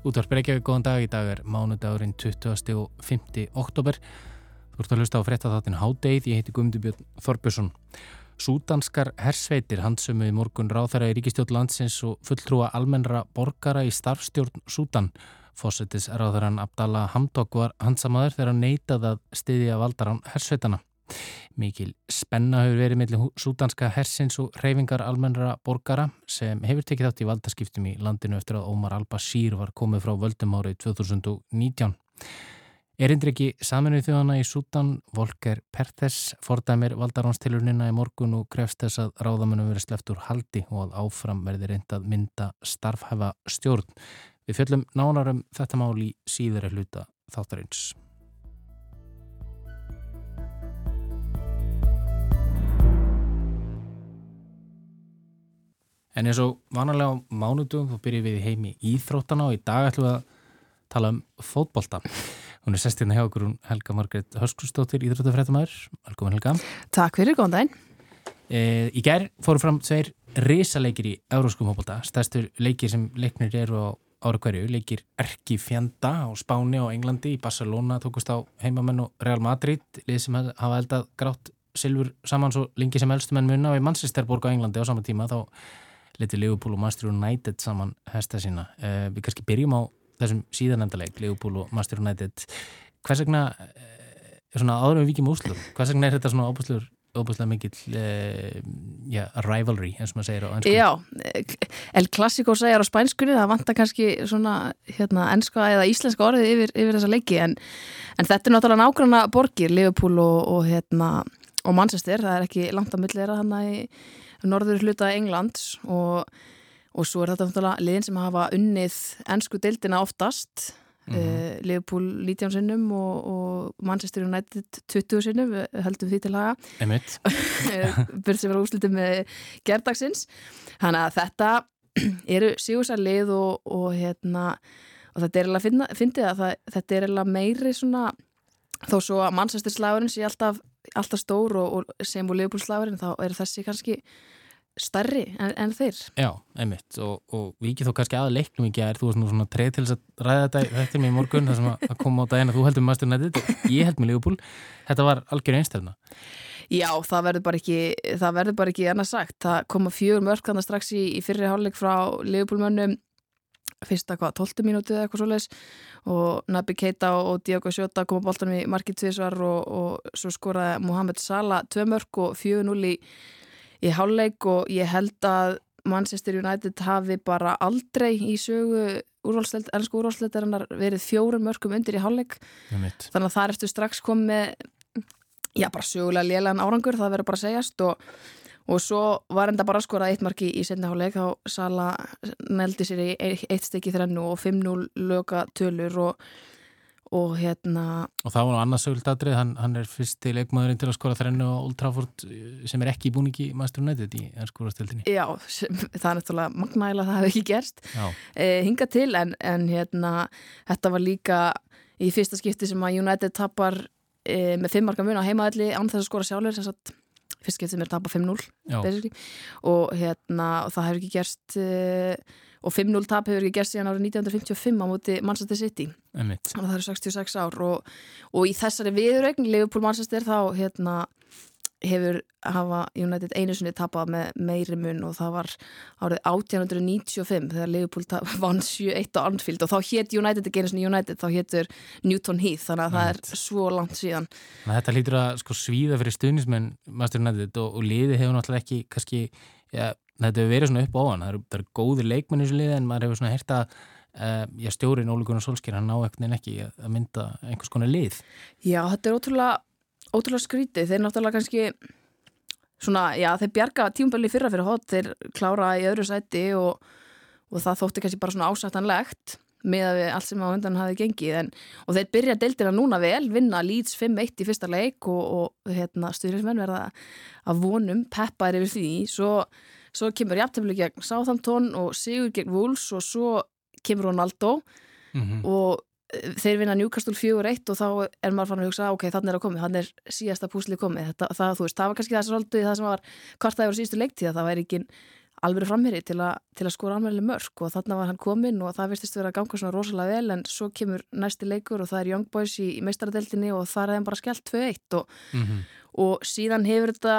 Útvarp Reykjavík, góðan dag. Í dag er mánudagurinn 20. og 5. oktober. Þú ert að hlusta á fréttatháttin Hádeið. Ég heiti Guðmundur Þorbjörnsson. Súdanskar hersveitir handsumuði morgun ráþæra í ríkistjórn landsins og fulltrúa almennra borgara í starfstjórn Súdan. Fossetis ráþæran Abdallah Hamdok var hansamaður þegar hann neitað að styðja valdaran hersveitana. Mikil spenna hefur verið mellir súdanska hersins og reyfingar almennra borgara sem hefur tekið þátt í valdaskiptum í landinu eftir að Ómar al-Bashir var komið frá völdum árið 2019. Erindriki saminuð þjóðana í Súdan, Volker Perthes, fordæmir valdaránstilurnina í morgun og krefst þess að ráðamennum verið sleppt úr haldi og að áfram verði reyndað mynda starfhæfa stjórn. Við fjöllum nánarum þetta mál í síðara hluta þáttarins. En eins og vanalega á mánudum þá byrjum við heimi íþróttana og í dag ætlum við að tala um fótbolta. Hún er sestinn hérna hjá okkur hún Helga Margret Hörskustóttir, íþróttafrættamæður. Velkomin Helga. Takk fyrir, góðan daginn. E, í gerð fóru fram tveir risaleikir í Euróskum fótbolta. Stærstur leikir sem leiknir eru á ára hverju. Leikir Erki Fjanda á Spáni og Englandi. Í Barcelona tókust á heimamenn og Real Madrid. Lið sem hafa eldað grátt silfur saman svo lengi sem elstumenn munna í Manchesterborg á Englandi á sama tíma þá letið Liverpool og Master United saman hesta sína. Uh, við kannski byrjum á þessum síðanemdaleg, Liverpool og Master United. Hvers vegna, uh, svona áður við vikið múslur, hvers vegna er þetta svona óbúslur, óbúslega mikill uh, ja, rivalry, eins og maður segir á ennsku? Já, El Clasico segjar á spænskunni, það vantar kannski svona hérna, ennska eða íslenska orðið yfir, yfir þessa leiki, en, en þetta er náttúrulega nákvæmna borgir, Liverpool og, og, hérna, og Manchester, það er ekki langt að millera hann að norður hluta Englands og, og svo er þetta liðin sem hafa unnið ennsku deildina oftast mm -hmm. uh, Liverpool 19 sinnum og, og Manchester United 20 sinnum, heldum því til haga. Byrjum sem var úslitið með gerdagsins þannig að þetta eru sígursar lið og, og hérna og þetta er alveg að fyndið að það, þetta er alveg meiri svona þó svo að Manchester slagurinn sé alltaf alltaf stór og, og sem úr leifbúlslagurinn þá er þessi kannski starri en, en þeir. Já, einmitt. Og, og við ekki þó kannski að leiknum að er þú svona, svona treð til þess að ræða þetta þetta með í morgun, það sem að koma á daginn að þú heldur United. Og ég held með leifbúl þetta var algjör einstöfna Já, það verður bara ekki það verður bara ekki annars sagt, það koma fjögur mörg þannig strax í, í fyrri hálfleik frá leifbúlmönnum fyrsta hvað, 12 mínútið eða eitthvað svoleiðis. Og Nabi Keita og Diogo Sjóta koma bóltanum í markið tvísvar og, og svo skoraði Mohamed Salah tvö mörg og 4-0 í, í háluleik og ég held að Manchester United hafi bara aldrei í sögu ennsku úrvalsleitarinnar verið fjórum mörgum undir í háluleik þannig að það ertu strax komið já bara sögulega lélan árangur það verður bara að segjast. Og og svo var enda bara að skora eitt marki í setniháleik þá Sala neldi sér í eitt stykki þrennu og 5-0 löka tölur og, og hérna og þá var annars söguldatrið, hann, hann er fyrsti leikmaðurinn til að skora þrennu á Old Trafford sem er ekki í búningi Master United í ennskórastildinni Já, það er náttúrulega magnæla það hefði ekki gerst. Eh, hinga til en, en hérna þetta var líka í fyrsta skipti sem að United tapar eh, með 5 marka mun á heimaðalli án þess að skora sjálfur þess að fyrst getur sem er tapa 5-0 og hérna og það hefur ekki gerst uh, og 5-0 tap hefur ekki gerst síðan árið 1955 á móti Manchester City. Þannig að það eru 66 ár og, og í þessari viðrögn Liverpool Manchester þá hérna hefur hafa United einu sinni tapað með meiri mun og það var árið 1895 þegar Liverpool vann 7-1 á Anfield og þá hétt United ekki einu sinni United, þá héttur Newton Heath þannig að það er svo langt síðan. Þetta lítur að sko, svíða fyrir stuðnismenn Master United og, og liði hefur náttúrulega ekki kannski, ja, þetta hefur verið svona upp á hann, það eru, það eru góðir leikmenn í þessu liði en maður hefur svona hérta Uh, já, stjórin Óli Gunnar Solskjær, hann ná ekkert ekki að mynda einhvers konar lið. Já, þetta er ótrúlega ótrúlega skrítið, þeir náttúrulega kannski svona, já, þeir bjarga tíumböli fyrra fyrir hot, þeir klára í öðru sæti og, og það þótti kannski bara svona ásættanlegt með að við allt sem á undan hafi gengið. En, og þeir byrja deildina núna vel, vinna Leeds 5-1 í fyrsta leik og, og hérna, stuðnismenn verða að vonum peppar yfir því, svo, svo kemur jafntefnileg gegn Southampton og Sigur gegn Wolves og svo kemur Ronaldo mm -hmm. og þeir vinna Newcastle 4-1 og þá er maður fann að hugsa ok, þannig er að komið, þannig er síðasta púsli komið þetta, það, veist, það var kannski það sem svolítið það sem var hvart það var síðustu leiktíða, það væri ekki alveg framherri til, til að skora alveg mörg og þannig var hann kominn og það virtist verið að ganga svona rosalega vel en svo kemur næsti leikur og það er Young Boys í, í meistaradeltinni og það er þeim bara skellt 2-1 og, mm -hmm. og síðan hefur þetta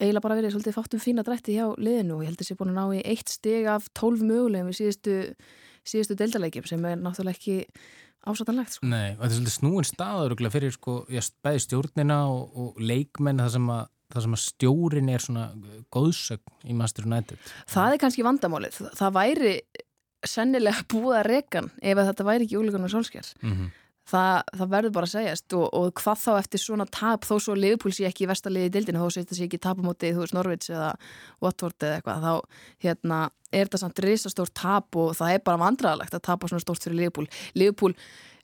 eiginlega bara verið svolítið fátum fína drætti hjá liðinu og ég held að það sé búin að ná í eitt steg af tólf mögulegum í síðustu, síðustu deildalegjum sem er náttúrulega ekki ásætanlegt. Sko. Nei, þetta er svolítið snúin staður fyrir sko, bæði stjórnina og, og leikmenn það sem að það sem að stjórin er svona góðsögn í Master United. Það er kannski vandamálið. Það væri sennilega búið að rekan ef þetta væri ekki úrleikunum solskjær. Mm -hmm það, það verður bara að segjast og, og hvað þá eftir svona tap þó svo Liverpool sé ekki í vestarliði í dildinu þó þetta sé ekki tapamóti í þú veist Norvids eða Watford eða eitthvað þá hérna, er þetta samt risastórt tap og það er bara vandraðalegt að tapa svona stórt fyrir Liverpool. Liverpool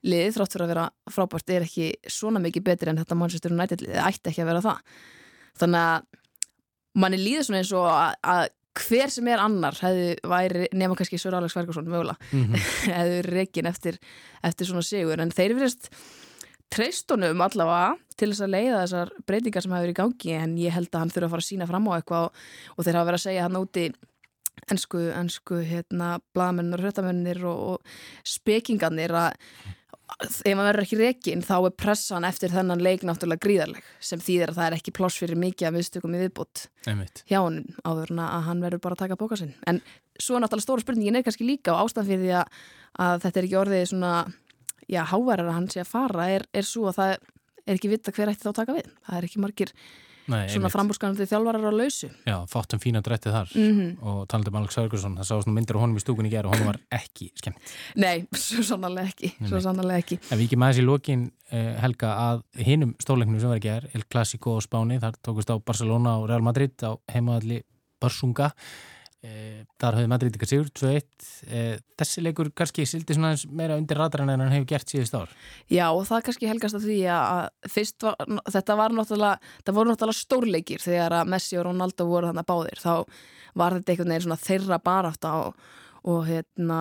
liðið þrátt fyrir að vera frábært er ekki svona mikið betri en þetta United liðið ætti ekki að vera það. Þannig að manni líður svona eins og að hver sem er annar hefði væri, nema kannski Sör Alex Ferguson mögulega, mm -hmm. hefði reygin eftir, eftir svona sigur, en þeir verist treystunum allavega til þess að leiða þessar breytingar sem hefur í gangi en ég held að hann þurfa að fara að sína fram á eitthvað og, og þeir hafa verið að segja hann úti ennsku, ennsku hérna, blamennur, hrettamennir og, og spekingarnir að ef maður verður ekki reygin þá er pressan eftir þennan leik náttúrulega gríðarleg sem þýðir að það er ekki pláss fyrir mikið að viðstökum í viðbútt hjá hann áður að hann verður bara að taka bóka sinn. En svo náttúrulega stóra spurningin er kannski líka á ástæðan fyrir því að, að þetta er ekki orðið svona, já, háverðar að hann sé að fara er, er svo að það er ekki vita hver ætti þá að taka við? Það er ekki margir Nei, svona frambúrskanandi þjálfarar á lausu. Já, fátum fína drættið þar. Mm -hmm. og talandum Alex Ferguson, það sást nú myndir á honum í stúkunni gera og honum var ekki skemmt. Nei, svo sannarlega ekki, ekki. En við ekki með þessi lókin eh, Helga að hinnum stóleiknum sem var ekki er El Clásico á Spáni, þar tókust á Barcelona og Real Madrid á heimaðalli Barsunga þar hafði Madrid ykkar sigur 2-1 e, þessi leikur kannski sildi svona meira undir radarann en hann hefur gert síðust ár. Já og það kannski helgast að því að fyrst var, þetta var náttúrulega þetta voru náttúrulega stórleikir þegar að Messi og Ronaldo voru þannig að báðir. Þá var þetta einhvern veginn svona þeirra barátt á og hérna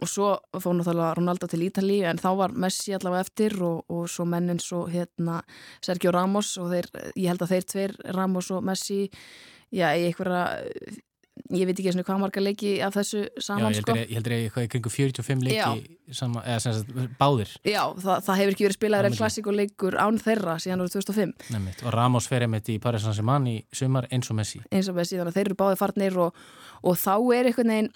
og svo fóð náttúrulega Ronaldo til Ítali en þá var Messi allavega eftir og, og svo mennin svo hérna Sergio Ramos og þeir, ég held að þeir tveir Ramos og Messi já, í einhverja ég veit ekki hvað marga leiki af þessu saman Já, ég heldur sko. ég í kringu 45 leiki sama, eða sem sagt báðir Já, það, það hefur ekki verið spilaður klassíkuleikur án þeirra síðan árið 2005 Nefnitt. og Ramos fer einmitt í Paris Saint-Germain í sumar eins og Messi eins og Messi, þannig að þeir eru báðið farnir og, og þá er einhvern veginn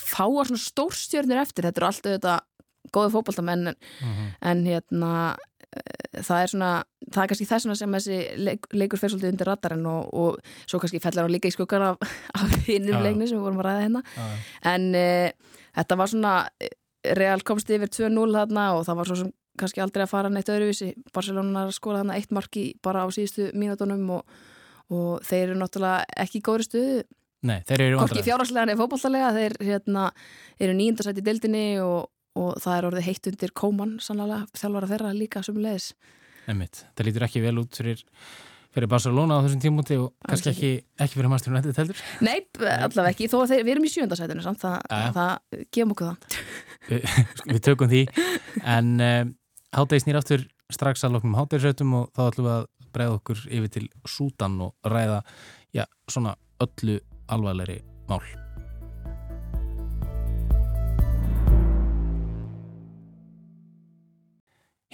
fáar svona stórstjörnir eftir þetta eru alltaf þetta góði fókbaltamenn en, mhm. -huh. en hérna það er svona, það er kannski þess sem þessi leik, leikur fer svolítið undir radarinn og, og svo kannski fellar hann líka í skuggan af, af hinnum leikni sem við vorum að ræða hérna. Ja. en e, þetta var svona Real komst yfir 2-0 þarna og það var svo sem kannski aldrei að fara neitt öðruvísi. Barcelona skóla þarna eitt marki bara á síðustu mínutunum og, og þeir eru náttúrulega ekki í góðri stuðu Nei, þeir eru Korki fjárhagslega nefn fókbaltalega, þeir hérna, eru nýjundarsætt í deildinni og, og það er orðið heitt undir kóman sannlega þjálfara þeirra líka sem leðis Emmitt, það lítur ekki vel út fyrir, fyrir Barcelona á þessum tímúti og kannski ekki, ekki fyrir Master United heldur. Nei, allavega ekki, þó að þeir, við erum í sjöndasætinu samt, það, ja. það gefum okkur það. Við tökum því. En uh, eh, hátegi snýr aftur strax að loknum hátegisautum og þá ætlum við að bregða okkur yfir til Sútan og ræða, já, svona öllu alvarleiri mál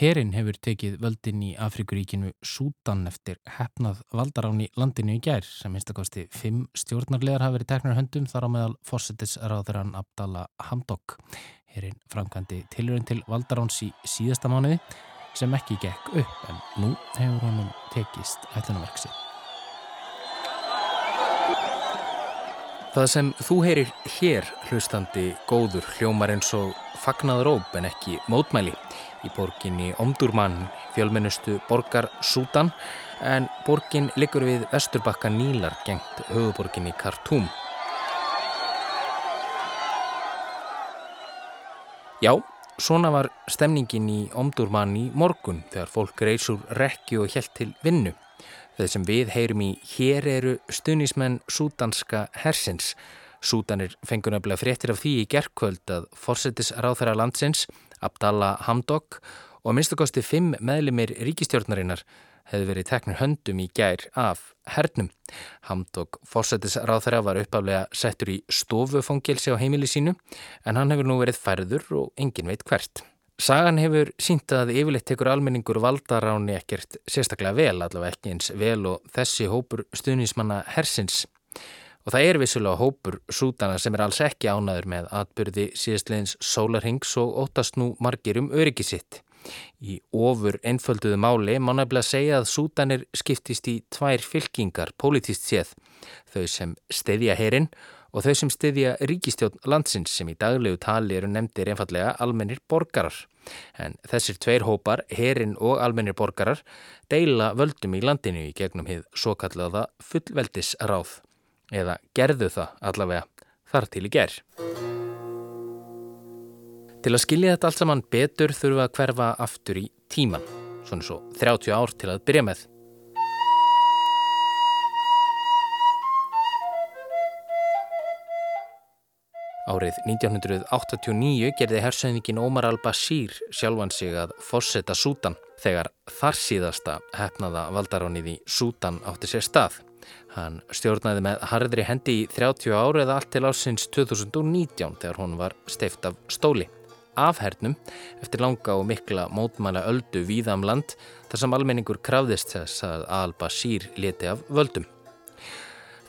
Herin hefur tekið völdin í Afrikuríkinu Sútan eftir hefnað valdarán í landinu í gær sem einstakosti fimm stjórnarlegar hafi verið teknar höndum þar á meðal fórsetisráðurann Abdallah Hamdok. Herin framkvæmdi tilurinn til valdaráns í síðasta mánuði sem ekki gekk upp en nú hefur honum tekist ætlunarverksi. Það sem þú heyrir hér hlustandi góður hljómar eins og fagnaðróp en ekki mótmæli í borginni Omdurman, fjölmennustu borgar Sútan, en borgin liggur við vesturbakka Nílar gengt höfuborginni Khartoum. Já, svona var stemningin í Omdurman í morgun þegar fólk reysur rekki og helt til vinnu. Þeir sem við heyrum í hér eru stunismenn sútanska hersins Súdanir fengur nefnilega fréttir af því í gerðkvöld að forsetis ráþæra landsins, Abdallah Hamdok og minnstakosti fimm meðlimir ríkistjórnarinnar hefði verið teknir höndum í gær af hernum. Hamdok fórsetisráþara var uppaflega settur í stofufangilsi á heimili sínu en hann hefur nú verið færður og engin veit hvert. Sagan hefur sínt að yfirleitt tekur almenningur valdaráni ekkert sérstaklega vel, allavega ekki eins vel og þessi hópur stuðnismanna hersins. Og það er vissulega hópur sútana sem er alls ekki ánaður með atbyrði síðastleins sólarhengs og óttast nú margir um öryggisitt. Í ofur einfölduðu máli má nefnilega segja að Sútanir skiptist í tvær fylkingar pólitíst séð, þau sem stedja herin og þau sem stedja ríkistjón landsins sem í daglegu tali eru nefndir einfallega almennir borgarar. En þessir tveir hópar, herin og almennir borgarar, deila völdum í landinu í gegnum hið svo kallaða fullveldisráð eða gerðu það allavega þar til í gerð. Til að skilja þetta allt saman betur við að hverfa aftur í tíman, svona svo 30 ár til að byrja með. Árið 1989 gerði hersauðingin Ómar al-Bashir sjálfan sig að fórseta Sútan þegar þar síðasta hefnaða valdaránið í Sútan átti sér stað. Hann stjórnaði með harðri hendi í 30 árið allt til ásins 2019 þegar hún var steift af stóli afhernum eftir langa og mikla mótmæla öldu víðam um land þar sem almenningur krafðist þess að Al-Bashir leti af völdum.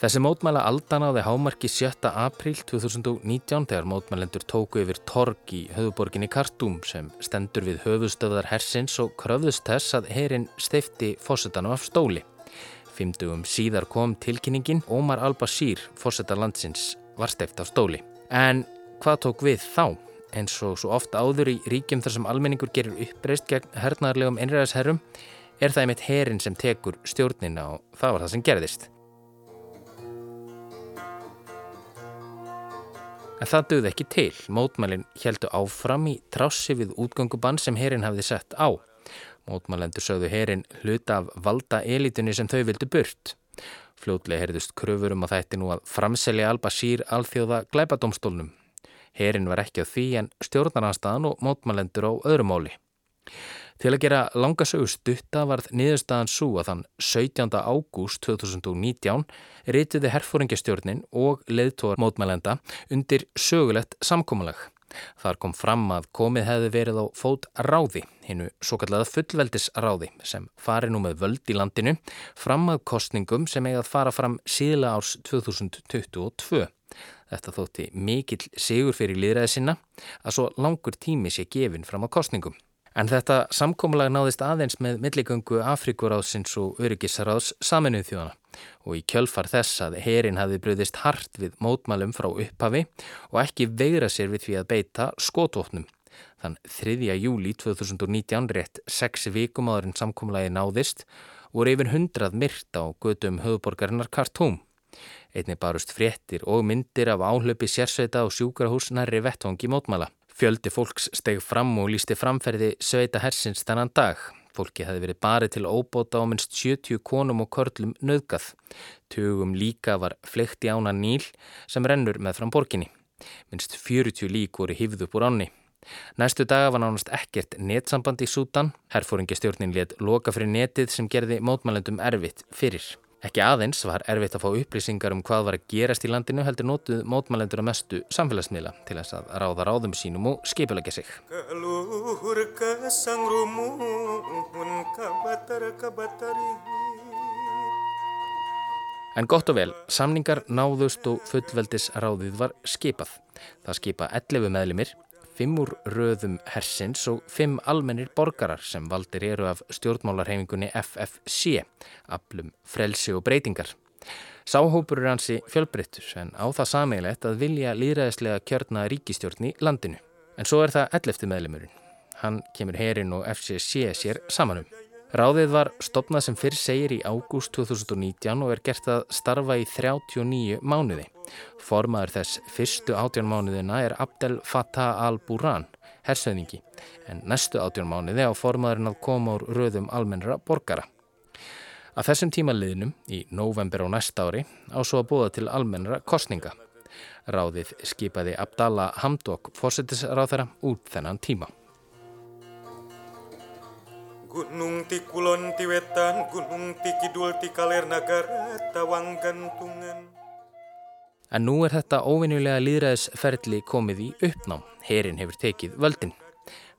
Þessi mótmæla aldan áði hámarki 7. apríl 2019 þegar mótmælendur tóku yfir torg í höfuborginni Kartúm sem stendur við höfustöðar hersins og kröfðust þess að herin steifti fósettanum af stóli. Fymdugum síðar kom tilkynningin Ómar Al-Bashir, fósettar landsins, var steift af stóli. En hvað tók við þá? eins og svo ofta áður í ríkjum þar sem almenningur gerir uppreist gegn hernaðarlegum einræðisherrum er það einmitt herin sem tekur stjórnina og það var það sem gerðist. En það döði ekki til. Mótmælinn heldu áfram í trássi við útgöngubann sem herin hafði sett á. Mótmælendur sögðu herin hluta af valda elitunni sem þau vildu burt. Fljótlega herðust kröfur um að þetta nú að framselja Al-Bashir alþjóða glæpadómstólnum Herin var ekki á því en stjórnarnanstaðan og mótmælendur á öðrumáli. Til að gera langasögu stutta varð niðurstaðan svo að þann 17. ágúst 2019 reytiði herfóringastjórnin og leðtóar mótmælenda undir sögulegt samkómalag. Þar kom fram að komið hefði verið á fót ráði, hinnu svo kallaða fullveldisráði sem fari nú með völd í landinu fram að kostningum sem eigað fara fram síðla árs 2022. Þetta þótti mikill sigur fyrir liðræði sinna að svo langur tími sé gefin fram á kostningum. En þetta samkómulag náðist aðeins með milligöngu Afrikuráðsins og Öryggisráðs saminuð þjóðana og í kjölfar þess að herin hafi bröðist hart við mótmælum frá upphafi og ekki veira sér við því að beita skotóknum. Þann 3. júli 2019 rétt 6 vikum áður en samkómulagi náðist voru yfir 100 myrt á gödum höfuborgarinnar Kartóm. Einni barust fréttir og myndir af áhlaupi sérsveita og sjúkrahús nærri vettvangi mótmæla. Fjöldi fólks steg fram og lísti framferði sveita hersins þannan dag. Fólki hefði verið barið til óbóta á minnst 70 konum og körlum nöðgað. Tugum líka var flekti ána níl sem rennur með fram borginni. Minnst 40 lík voru hifð upp úr ánni. Næstu daga var nánast ekkert netsamband í Sútan. Herfóringastjórnin let loka fyrir netið sem gerði mótmælendum erfitt fyrir. Ekki aðeins var erfitt að fá upplýsingar um hvað var að gerast í landinu heldur nótuð mótmælendur að mestu samfélagsmiðla til þess að ráða ráðum sínum og skipilegja sig. En gott og vel, samningar náðust og fullveldis ráðið var skipað. Það skipa 11 meðlimir fimm úr röðum hersins og fimm almennir borgarar sem valdir eru af stjórnmálarhefingunni FFC, aflum frelsi og breytingar. Sáhópur er hansi fjölbreyttur en á það sameigilegt að vilja líðræðislega kjörna ríkistjórn í landinu. En svo er það 11. meðlemurinn. Hann kemur herin og FCC sér samanum. Ráðið var stopnað sem fyrr segir í ágúst 2019 og er gert að starfa í 39 mánuði. Formaður þess fyrstu átjón mánuðina er Abdel Fattah al-Buran, hersöðingi, en næstu átjón mánuði á formaðurinn að koma úr röðum almennra borgara. Að þessum tímaliðnum, í november á næsta ári, á svo að búa til almennra kostninga. Ráðið skipaði Abdallah Hamdok fósettisráðara út þennan tíma. Gunung ti kulon ti wetan, gunung ti kidul ti kaler nagara, tawang gantungan. En nú er þetta óvinnulega líðræðisferðli komið í uppnám. Herin hefur tekið völdin.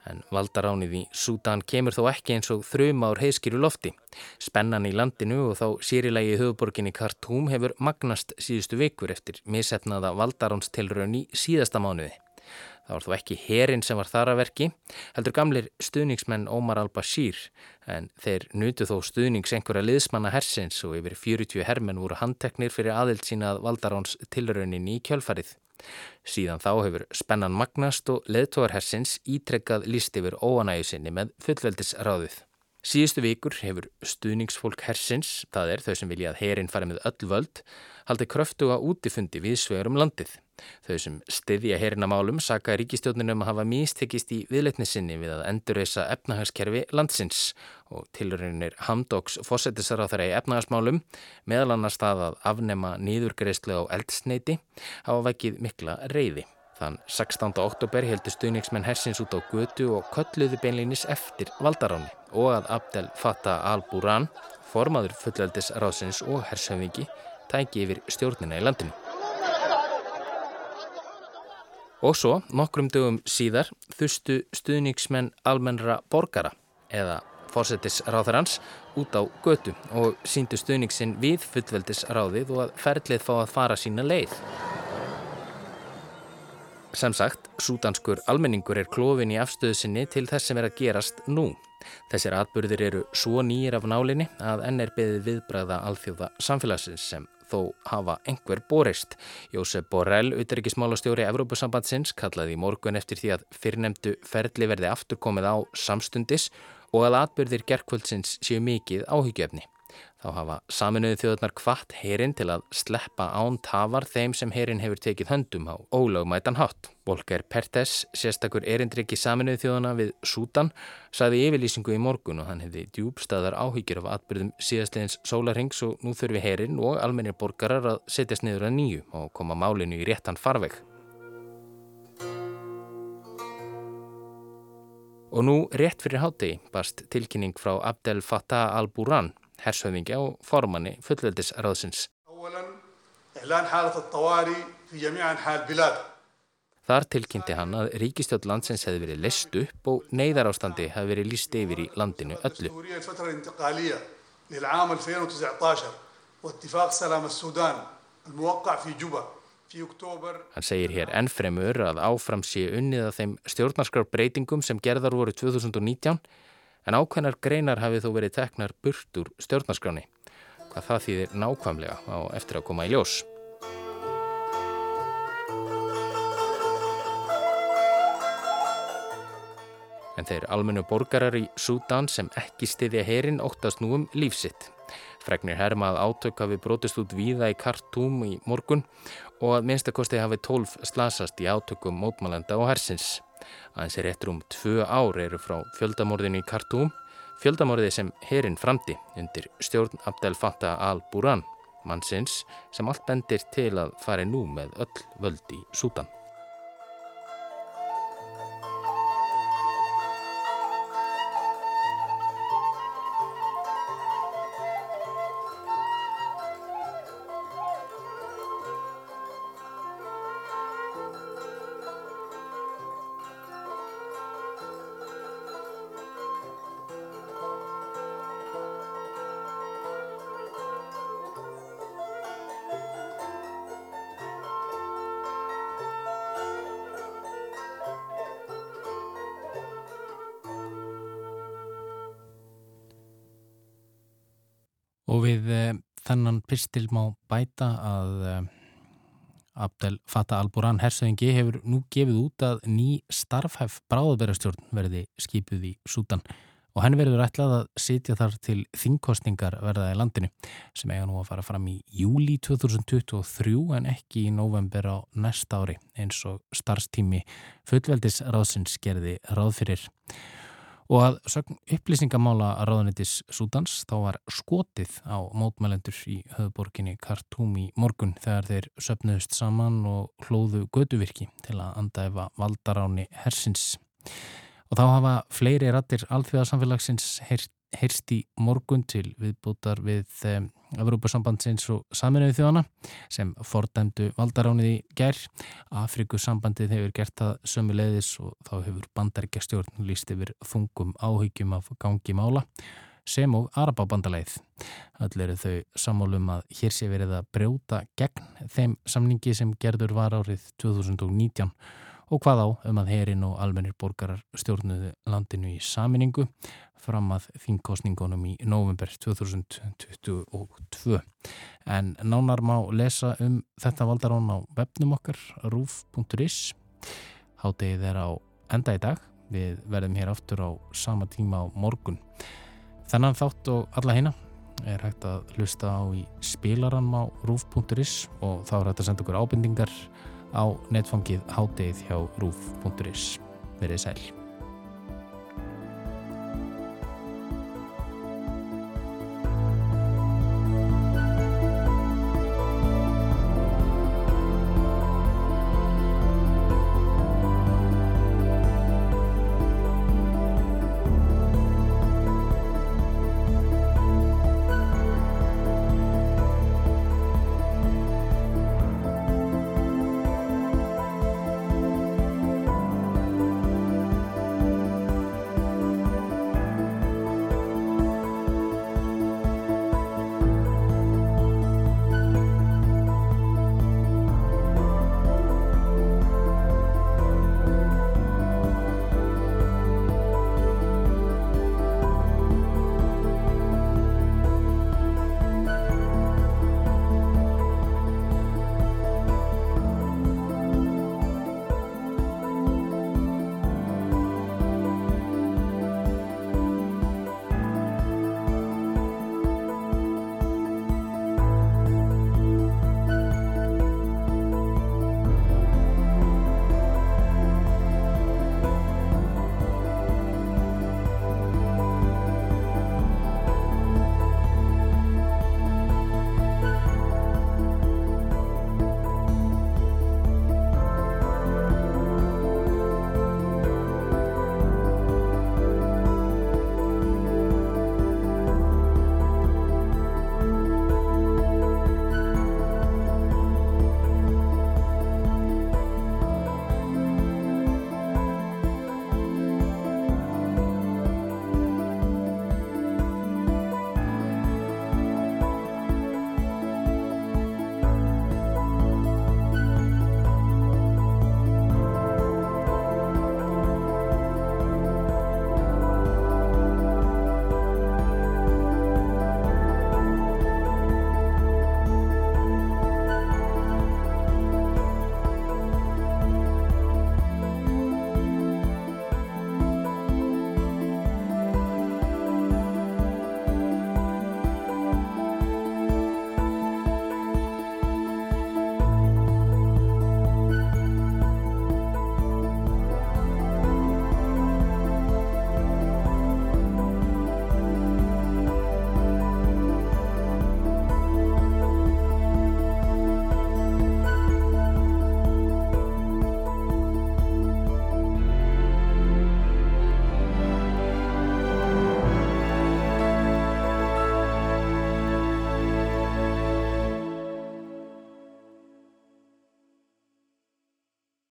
En valdaránið í Súdan kemur þó ekki eins og þrjum ár heiskýru lofti. Spennan í landinu og þá sérilegi höfuborginni Khartoum hefur magnast síðustu vikur eftir misefnaða valdaránstilraun í síðasta mánuði. Það var þó ekki herin sem var þar að verki, heldur gamlir stuðningsmenn Omar al-Bashir en þeir nutu þó stuðnings einhverja liðsmanna hersins og yfir 40 hermenn voru handteknir fyrir aðild sínað valdaráns tilraunin í kjölfarið. Síðan þá hefur spennan magnast og leðtóar hersins ítrekkað líst yfir óanægu sinni með fullveldisráðið. Síðustu vikur hefur stuðningsfólk hersins, það er þau sem vilja að herin fari með öll völd, haldi kröftuga útifundi við svegur um landið. Þau sem styðja herina málum saka ríkistjóninum að hafa místekist í viðleitnisinni við að endurreysa efnahagskerfi landsins og tilurinnir Hamdóks fósettisar á þeirra í efnahagsmálum meðal annars það að afnema nýðurgreyslu á eldsneiti hafa vækið mikla reyði. Þann 16. oktober heldur stuðningsmenn hersins út á götu og kölluði beinleinis eftir valdaráni og að Abdel Fattah al-Buran, formaður fullaldis ráðsins og hershöfingi, tæki yfir stjórnina í landinu. Og svo, nokkrum dögum síðar, þustu stuðningsmenn almennra borgara eða fórsetisráðarans út á götu og síndu stuðningsinn við fullveldisráðið og að ferlið fá að fara sína leið. Sem sagt, súdanskur almenningur er klófin í afstöðusinni til þess sem er að gerast nú. Þessir atbyrðir eru svo nýjir af nálinni að enn er beðið viðbræða alþjóða samfélagsins sem þó hafa einhver borist. Jósef Borrell, auðverkismálastjóri Evrópusambandsins, kallaði í morgun eftir því að fyrrnemdu ferli verði afturkomið á samstundis og að atbyrðir gerðkvöldsins séu mikið áhyggjöfni. Þá hafa saminuðu þjóðunar kvart herin til að sleppa án tafar þeim sem herin hefur tekið höndum á ólögmætan hátt. Volker Pertes, sérstakur erindriki saminuðu þjóðuna við Sútan, saði yfirlýsingu í morgun og hann hefði djúbstæðar áhyggjur af atbyrðum síðastlegins sólarhengs og nú þurfi herin og almennir borgarar að setjast niður að nýju og koma málinu í réttan farveg. Og nú rétt fyrir hátegi bast tilkynning frá Abdel Fattah al-Buran hershöfingja og formanni fullveldisraðsins. Þar tilkynnti hann að ríkistjótt landsins hefði verið list upp og neyðar ástandi hefði verið líst yfir í landinu öllu. Hann segir hér ennfremur að áfram sé unnið að þeim stjórnarskrarbreytingum sem gerðar voru 2019 en ákveðnar greinar hafi þó verið teknar burt úr stjórnarskráni. Hvað það þýðir nákvæmlega á eftir að koma í ljós. En þeir almennu borgarar í Súdan sem ekki stiðja herin óttast nú um lífsitt. Fregnir herma að átök hafi brotist út víða í Kartúm í morgun og að minnstakosti hafi tólf slasast í átökum mótmálenda og hersins. Aðeins er réttur um tvö ár eru frá fjöldamorðinu í Khartoum, fjöldamorði sem herin framdi undir stjórn Abdel Fattah al-Buran, mannsins sem allt bendir til að fari nú með öll völd í Sútan. Þennan pistil má bæta að eh, Abdel Fattah al-Buran hersöðingi hefur nú gefið út að ný starfhæf bráðberastjórn verði skipuð í Sútan og henni verður ætlað að sitja þar til þingkostningar verðaði landinu sem eiga nú að fara fram í júli 2023 en ekki í november á næsta ári eins og starfstími fullveldisráðsins gerði ráð fyrir. Og að sögn upplýsingamála ráðanitis Súdans þá var skotið á mótmælendur í höfuborginni Khartoum í morgun þegar þeir söpnuðust saman og hlóðu göduvirki til að andæfa valdaráni hersins. Og þá hafa fleiri rattir alþjóðarsamfélagsins heyrst í morgun til viðbútar við Evrópusambandsins og saminuði þjóðana sem fordæmdu valdaránið í gær. Afrikusambandið hefur gert það sömu leiðis og þá hefur bandaríkja stjórn líst yfir þungum áhyggjum af gangi mála sem og Arababandaleið. Öll eru þau sammálum að hér sé verið að brjóta gegn þeim samningi sem gerður var árið 2019 og hvað á um að herin og almennir borgarar stjórnuðu landinu í saminningu fram að þingkostningunum í november 2022. En nánar má lesa um þetta valdarón á webnum okkar roof.is. Háttegið er á enda í dag. Við verðum hér aftur á sama tíma á morgun. Þennan þátt og alla hérna er hægt að hlusta á í spilaran á roof.is og þá er hægt að senda okkur ábendingar á netfangið háttegið hjá roof.is. Verðið sæl.